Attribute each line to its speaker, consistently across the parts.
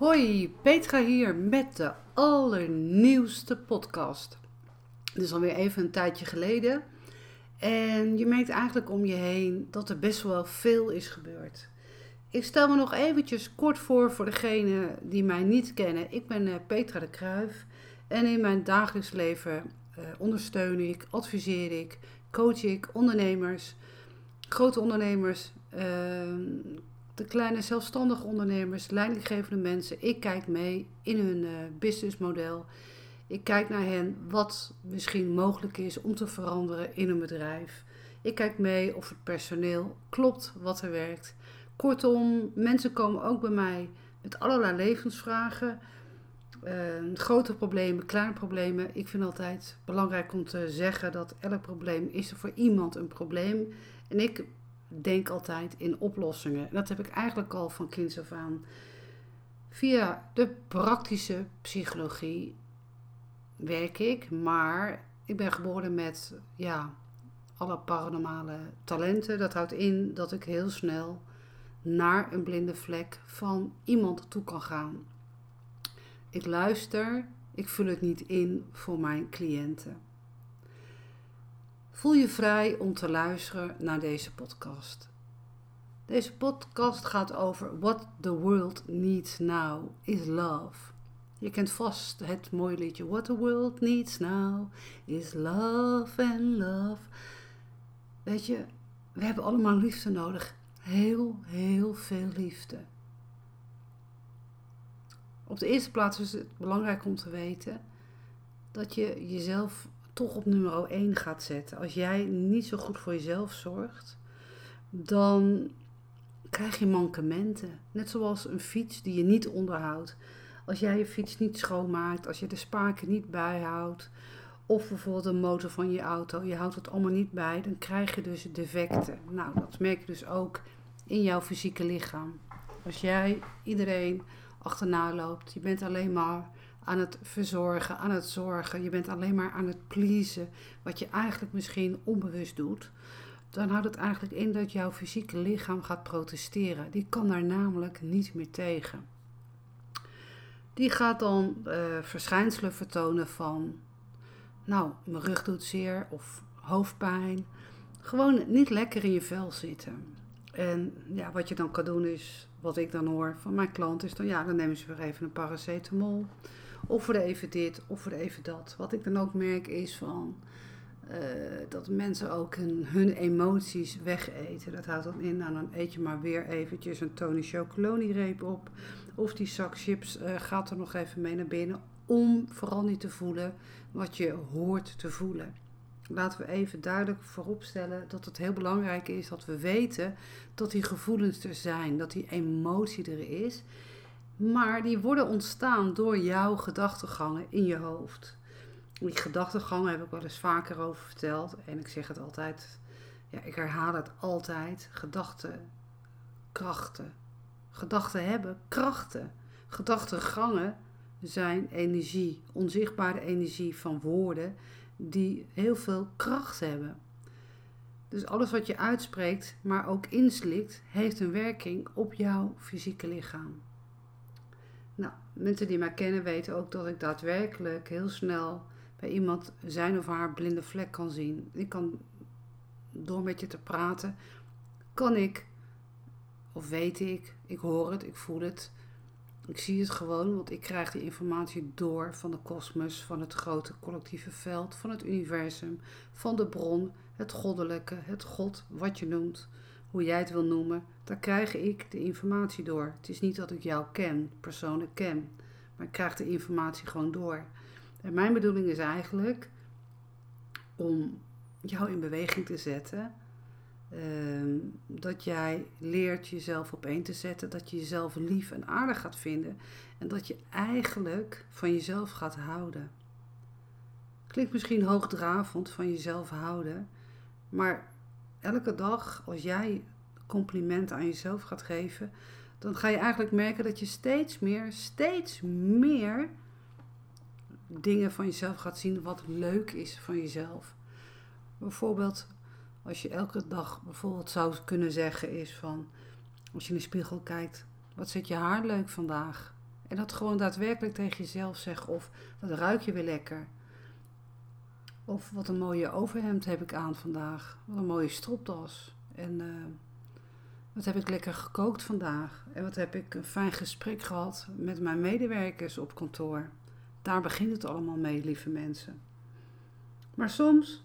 Speaker 1: Hoi, Petra hier met de allernieuwste podcast. Het is alweer even een tijdje geleden. En je merkt eigenlijk om je heen dat er best wel veel is gebeurd. Ik stel me nog eventjes kort voor voor degenen die mij niet kennen. Ik ben eh, Petra de Kruif en in mijn dagelijks leven uh, ondersteun ik, adviseer ik, coach ik ondernemers, grote ondernemers, uh, de kleine zelfstandige ondernemers, leidinggevende mensen. Ik kijk mee in hun uh, businessmodel. Ik kijk naar hen wat misschien mogelijk is om te veranderen in een bedrijf. Ik kijk mee of het personeel klopt wat er werkt. Kortom, mensen komen ook bij mij met allerlei levensvragen. Uh, grote problemen, kleine problemen. Ik vind altijd belangrijk om te zeggen dat elk probleem is er voor iemand een probleem. En ik denk altijd in oplossingen. En dat heb ik eigenlijk al van kinds af aan. Via de praktische psychologie werk ik, maar ik ben geboren met ja, alle paranormale talenten. Dat houdt in dat ik heel snel naar een blinde vlek van iemand toe kan gaan. Ik luister, ik vul het niet in voor mijn cliënten. Voel je vrij om te luisteren naar deze podcast. Deze podcast gaat over What the world needs now is love. Je kent vast het mooie liedje What the world needs now is love and love. Weet je, we hebben allemaal liefde nodig. Heel, heel veel liefde. Op de eerste plaats is het belangrijk om te weten dat je jezelf toch op nummer 1 gaat zetten. Als jij niet zo goed voor jezelf zorgt, dan krijg je mankementen. Net zoals een fiets die je niet onderhoudt. Als jij je fiets niet schoonmaakt, als je de spaken niet bijhoudt, of bijvoorbeeld de motor van je auto, je houdt het allemaal niet bij, dan krijg je dus defecten. Nou, dat merk je dus ook in jouw fysieke lichaam. Als jij iedereen achterna loopt, je bent alleen maar aan het verzorgen, aan het zorgen. Je bent alleen maar aan het pleasen, wat je eigenlijk misschien onbewust doet. Dan houdt het eigenlijk in dat jouw fysieke lichaam gaat protesteren. Die kan daar namelijk niet meer tegen. Die gaat dan uh, verschijnselen vertonen van, nou, mijn rug doet zeer of hoofdpijn. Gewoon niet lekker in je vel zitten. En ja, wat je dan kan doen is, wat ik dan hoor van mijn klant, is dan ja, dan nemen ze weer even een paracetamol. Of we even dit, of we even dat. Wat ik dan ook merk is van uh, dat mensen ook hun, emoties wegeten. Dat houdt dan in, nou dan eet je maar weer eventjes een Tony Chocoloni reep op. Of die zak chips uh, gaat er nog even mee naar binnen. Om vooral niet te voelen wat je hoort te voelen. Laten we even duidelijk vooropstellen dat het heel belangrijk is dat we weten dat die gevoelens er zijn. Dat die emotie er is. Maar die worden ontstaan door jouw gedachtegangen in je hoofd. Die gedachtegangen heb ik wel eens vaker over verteld. En ik zeg het altijd, ja, ik herhaal het altijd. Gedachten, krachten. Gedachten hebben krachten. Gedachtegangen zijn energie, onzichtbare energie van woorden die heel veel kracht hebben. Dus alles wat je uitspreekt, maar ook inslikt, heeft een werking op jouw fysieke lichaam. Nou, mensen die mij kennen weten ook dat ik daadwerkelijk heel snel bij iemand zijn of haar blinde vlek kan zien. Ik kan door met je te praten, kan ik, of weet ik, ik hoor het, ik voel het, ik zie het gewoon, want ik krijg die informatie door van de kosmos, van het grote collectieve veld, van het universum, van de bron, het goddelijke, het God, wat je noemt hoe jij het wil noemen, daar krijg ik de informatie door. Het is niet dat ik jou ken, persoonlijk ken, maar ik krijg de informatie gewoon door. En mijn bedoeling is eigenlijk om jou in beweging te zetten. Uh, dat jij leert jezelf op één te zetten. Dat je jezelf lief en aardig gaat vinden. En dat je eigenlijk van jezelf gaat houden. Klinkt misschien hoogdravend van jezelf houden. Maar elke dag, als jij complimenten aan jezelf gaat geven, dan ga je eigenlijk merken dat je steeds meer, steeds meer dingen van jezelf gaat zien wat leuk is van jezelf. Bijvoorbeeld, als je elke dag bijvoorbeeld zou kunnen zeggen is van, als je in de spiegel kijkt, wat zit je haar leuk vandaag? En dat gewoon daadwerkelijk tegen jezelf zeggen. Of wat ruik je weer lekker. Of wat een mooie overhemd heb ik aan vandaag. Wat een mooie stropdas. En uh, wat heb ik lekker gekookt vandaag. En wat heb ik een fijn gesprek gehad met mijn medewerkers op kantoor. Daar begint het allemaal mee, lieve mensen. Maar soms,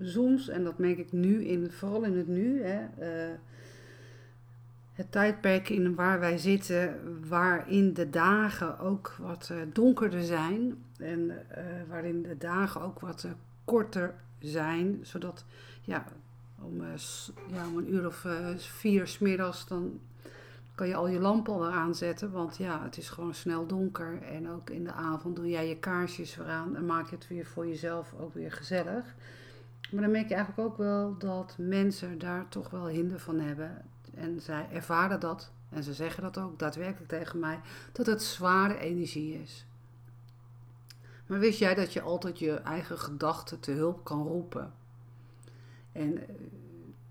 Speaker 1: soms, en dat merk ik nu, in, vooral in het nu, hè, uh, het tijdperk in waar wij zitten, waarin de dagen ook wat uh, donkerder zijn en uh, waarin de dagen ook wat korter zijn, zodat ja, om, ja, om een uur of vier smiddags dan kan je al je lamp al aanzetten, want ja, het is gewoon snel donker. En ook in de avond doe jij je kaarsjes weer aan en maak je het weer voor jezelf ook weer gezellig. Maar dan merk je eigenlijk ook wel dat mensen daar toch wel hinder van hebben. En zij ervaren dat, en ze zeggen dat ook daadwerkelijk tegen mij, dat het zware energie is. Maar wist jij dat je altijd je eigen gedachten te hulp kan roepen? En eh,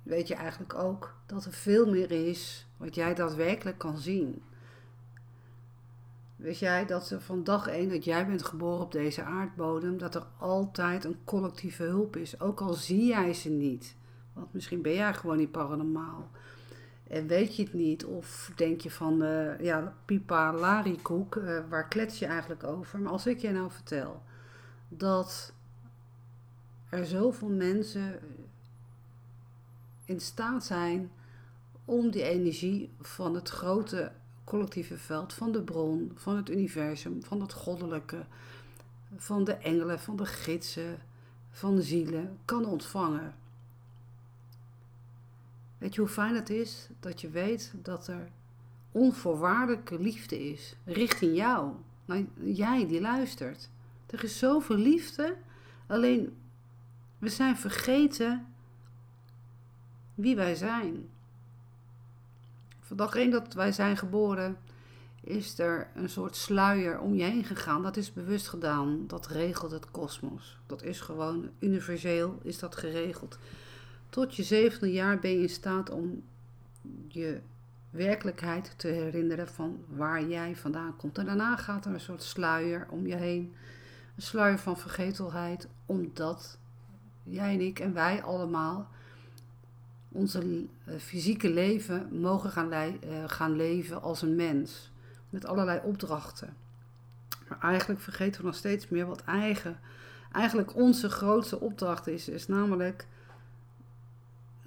Speaker 1: weet je eigenlijk ook dat er veel meer is wat jij daadwerkelijk kan zien. Weet jij dat er van dag één dat jij bent geboren op deze aardbodem, dat er altijd een collectieve hulp is, ook al zie jij ze niet. Want misschien ben jij gewoon niet paranormaal. En weet je het niet, of denk je van, uh, ja, pipa larikoek, uh, waar klets je eigenlijk over? Maar als ik je nou vertel dat er zoveel mensen in staat zijn om die energie van het grote collectieve veld, van de bron, van het universum, van het goddelijke, van de engelen, van de gidsen, van de zielen, kan ontvangen. Weet je hoe fijn het is dat je weet dat er onvoorwaardelijke liefde is richting jou. Nou, jij die luistert. Er is zoveel liefde, alleen we zijn vergeten wie wij zijn. Van dag één dat wij zijn geboren, is er een soort sluier om je heen gegaan. Dat is bewust gedaan. Dat regelt het kosmos. Dat is gewoon universeel, is dat geregeld. Tot je zevende jaar ben je in staat om je werkelijkheid te herinneren van waar jij vandaan komt. En daarna gaat er een soort sluier om je heen. Een sluier van vergetelheid, omdat jij en ik en wij allemaal onze eh, fysieke leven mogen gaan, uh, gaan leven als een mens. Met allerlei opdrachten. Maar eigenlijk vergeten we nog steeds meer wat eigen, eigenlijk onze grootste opdracht is. Is namelijk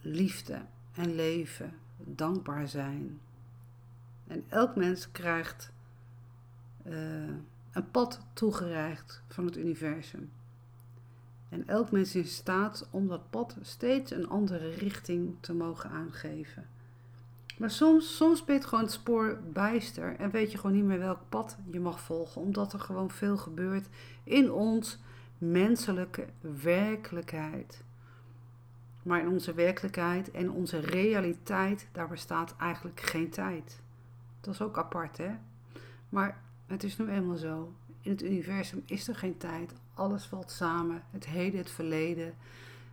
Speaker 1: liefde en leven, dankbaar zijn. En elk mens krijgt uh, een pad toegereikt van het universum. En elk mens is in staat om dat pad steeds een andere richting te mogen aangeven. Maar soms, soms ben je gewoon het spoor bijster en weet je gewoon niet meer welk pad je mag volgen, omdat er gewoon veel gebeurt in ons menselijke werkelijkheid. Maar in onze werkelijkheid en onze realiteit, daar bestaat eigenlijk geen tijd. Dat is ook apart, hè? Maar het is nu eenmaal zo. In het universum is er geen tijd. Alles valt samen. Het heden, het verleden,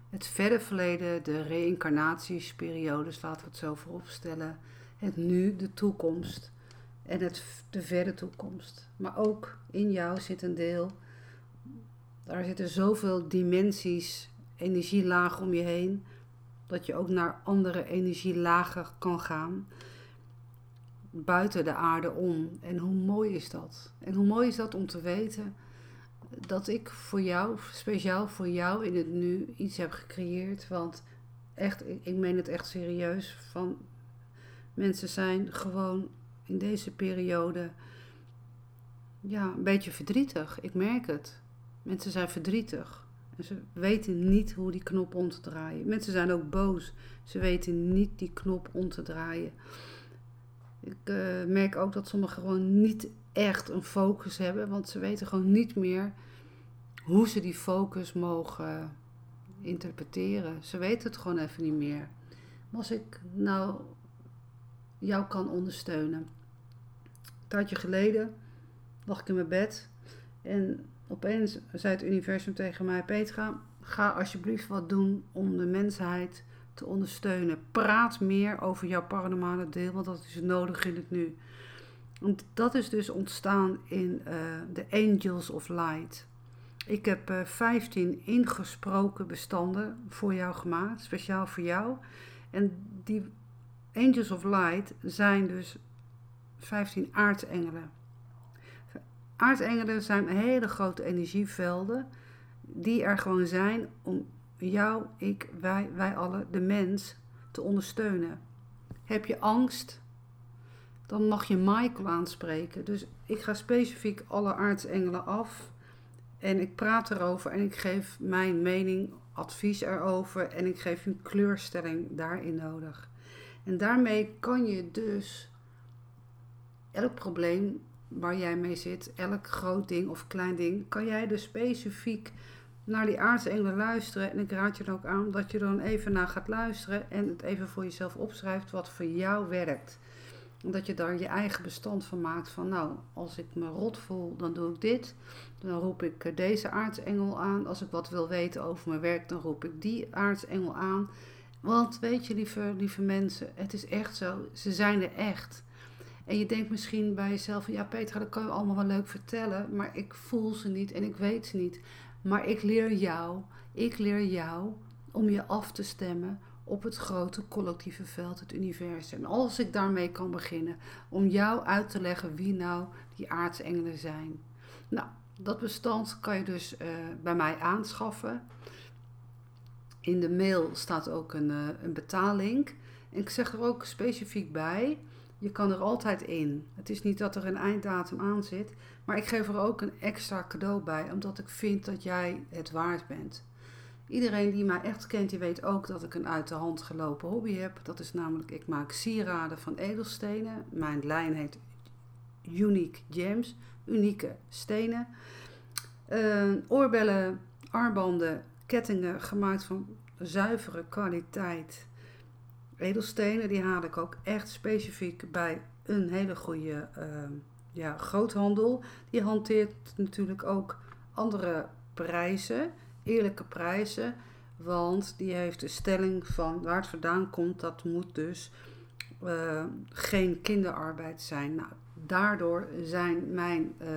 Speaker 1: het verre verleden, de reïncarnatiesperiodes, laten we het zo vooropstellen. Het nu, de toekomst en het, de verre toekomst. Maar ook in jou zit een deel. Daar zitten zoveel dimensies, energielagen om je heen, dat je ook naar andere energielagen kan gaan buiten de aarde om. En hoe mooi is dat? En hoe mooi is dat om te weten dat ik voor jou, speciaal voor jou in het nu, iets heb gecreëerd. Want echt, ik, meen het echt serieus. Van mensen zijn gewoon in deze periode ja, een beetje verdrietig. Ik merk het. Mensen zijn verdrietig. Ze weten niet hoe die knop om te draaien. Mensen zijn ook boos. Ze weten niet die knop om te draaien. Ik uh, merk ook dat sommigen gewoon niet echt een focus hebben, want ze weten gewoon niet meer hoe ze die focus mogen interpreteren. Ze weten het gewoon even niet meer. Maar als ik nou jou kan ondersteunen. Een tijdje geleden lag ik in mijn bed en opeens zei het universum tegen mij: Petra, ga alsjeblieft wat doen om de mensheid te ondersteunen. Praat meer over jouw paranormale deel, want dat is nodig in het nu. Want dat is dus ontstaan in de Angels of Light. Ik heb uh, 15 ingesproken bestanden voor jou gemaakt, speciaal voor jou. En die Angels of Light zijn dus 15 aardsengelen. Aardsengelen zijn hele grote energievelden die er gewoon zijn om jou, ik, wij, wij alle, de mens te ondersteunen. Heb je angst? Dan mag je Michael aanspreken. Dus ik ga specifiek alle aardsengelen af. En ik praat erover en ik geef mijn mening, advies erover. En ik geef een kleurstelling daarin nodig. En daarmee kan je dus elk probleem waar jij mee zit, elk groot ding of klein ding, kan jij dus specifiek naar die aardsengelen luisteren. En ik raad je er ook aan dat je dan even naar gaat luisteren en het even voor jezelf opschrijft wat voor jou werkt. Dat je daar je eigen bestand van maakt van nou, als ik me rot voel, dan doe ik dit. Dan roep ik eh, deze aardsengel aan. Als ik wat wil weten over mijn werk, dan roep ik die aardsengel aan. Want weet je, lieve, lieve mensen, het is echt zo. Ze zijn er echt. En je denkt misschien bij jezelf van ja, Petra, dat kan je allemaal wel leuk vertellen, maar ik voel ze niet en ik weet ze niet. Maar ik leer jou, ik leer jou om je af te stemmen op het grote collectieve veld, het universum. En als ik daarmee kan beginnen, om jou uit te leggen wie nou die aardsengelen zijn. Nou, dat bestand kan je dus uh, bij mij aanschaffen. In de mail staat ook een, uh, een betaallink. En ik zeg er ook specifiek bij, je kan er altijd in. Het is niet dat er een einddatum aan zit, maar ik geef er ook een extra cadeau bij, omdat ik vind dat jij het waard bent. Iedereen die mij echt kent, die weet ook dat ik een uit de hand gelopen hobby heb. Dat is namelijk, ik maak sieraden van edelstenen. Mijn lijn heet Unique Gems, unieke stenen. Uh, oorbellen, armbanden, kettingen gemaakt van zuivere kwaliteit. Edelstenen, die haal ik ook echt specifiek bij een hele goede uh, ja, groothandel. Die hanteert natuurlijk ook andere prijzen, eerlijke prijzen. Want die heeft de stelling van waar het vandaan komt, dat moet dus uh, geen kinderarbeid zijn. Nou, daardoor zijn mijn, uh,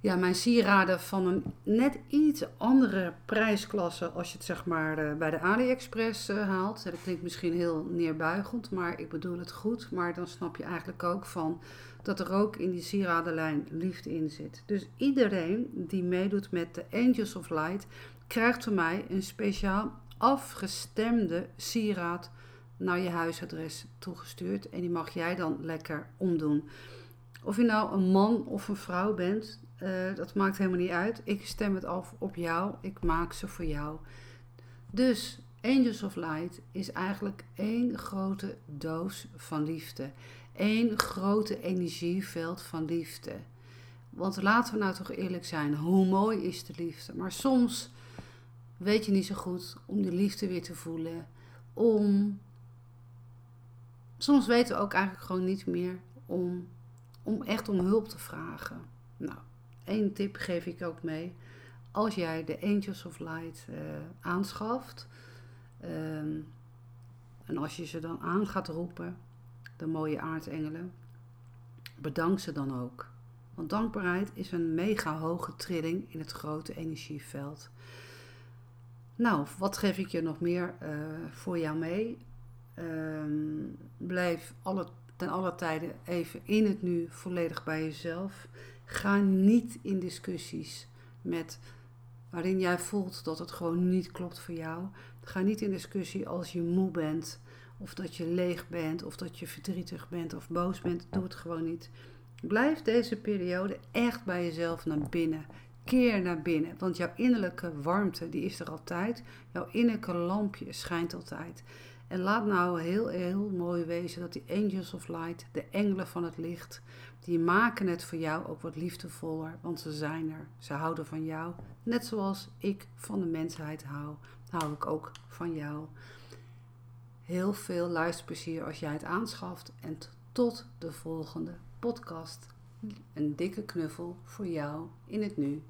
Speaker 1: ja, mijn sieraden van een net iets andere prijsklasse als je het zeg maar uh, bij de AliExpress haalt. Dat klinkt misschien heel neerbuigend, maar ik bedoel het goed. Maar dan snap je eigenlijk ook van dat er ook in die sieradenlijn liefde in zit. Dus iedereen die meedoet met de Angels of Light krijgt van mij een speciaal afgestemde sieraad naar je huisadres toegestuurd. En die mag jij dan lekker omdoen. Of je nou een man of een vrouw bent, uh, dat maakt helemaal niet uit. Ik stem het af op jou. Ik maak ze voor jou. Dus Angels of Light is eigenlijk één grote doos van liefde één grote energieveld van liefde. Want laten we nou toch eerlijk zijn, hoe mooi is de liefde? Maar soms weet je niet zo goed om de liefde weer te voelen. Om. Soms weten we ook eigenlijk gewoon niet meer om, om echt om hulp te vragen. Nou, één tip geef ik ook mee. Als jij de Angels of Light uh, aanschaft. Um, en als je ze dan aan gaat roepen, de mooie aardengelen. Bedank ze dan ook. Want dankbaarheid is een mega hoge trilling in het grote energieveld. Nou, wat geef ik je nog meer uh, voor jou mee? Um, blijf alle, ten alle tijden even in het nu volledig bij jezelf. Ga niet in discussies met waarin jij voelt dat het gewoon niet klopt voor jou. Ga niet in discussie als je moe bent of dat je leeg bent, of dat je verdrietig bent of boos bent. Doe het gewoon niet. Blijf deze periode echt bij jezelf naar binnen. Keer naar binnen, want jouw innerlijke warmte die is er altijd. Jouw innerlijke lampje schijnt altijd. En laat nou heel, heel mooi wezen dat die angels of light, de engelen van het licht, die maken het voor jou ook wat liefdevoller, want ze zijn er. Ze houden van jou, net zoals ik van de mensheid hou, hou ik ook van jou. Heel veel luisterplezier als jij het aanschaft en tot de volgende podcast. Een dikke knuffel voor jou in het nu.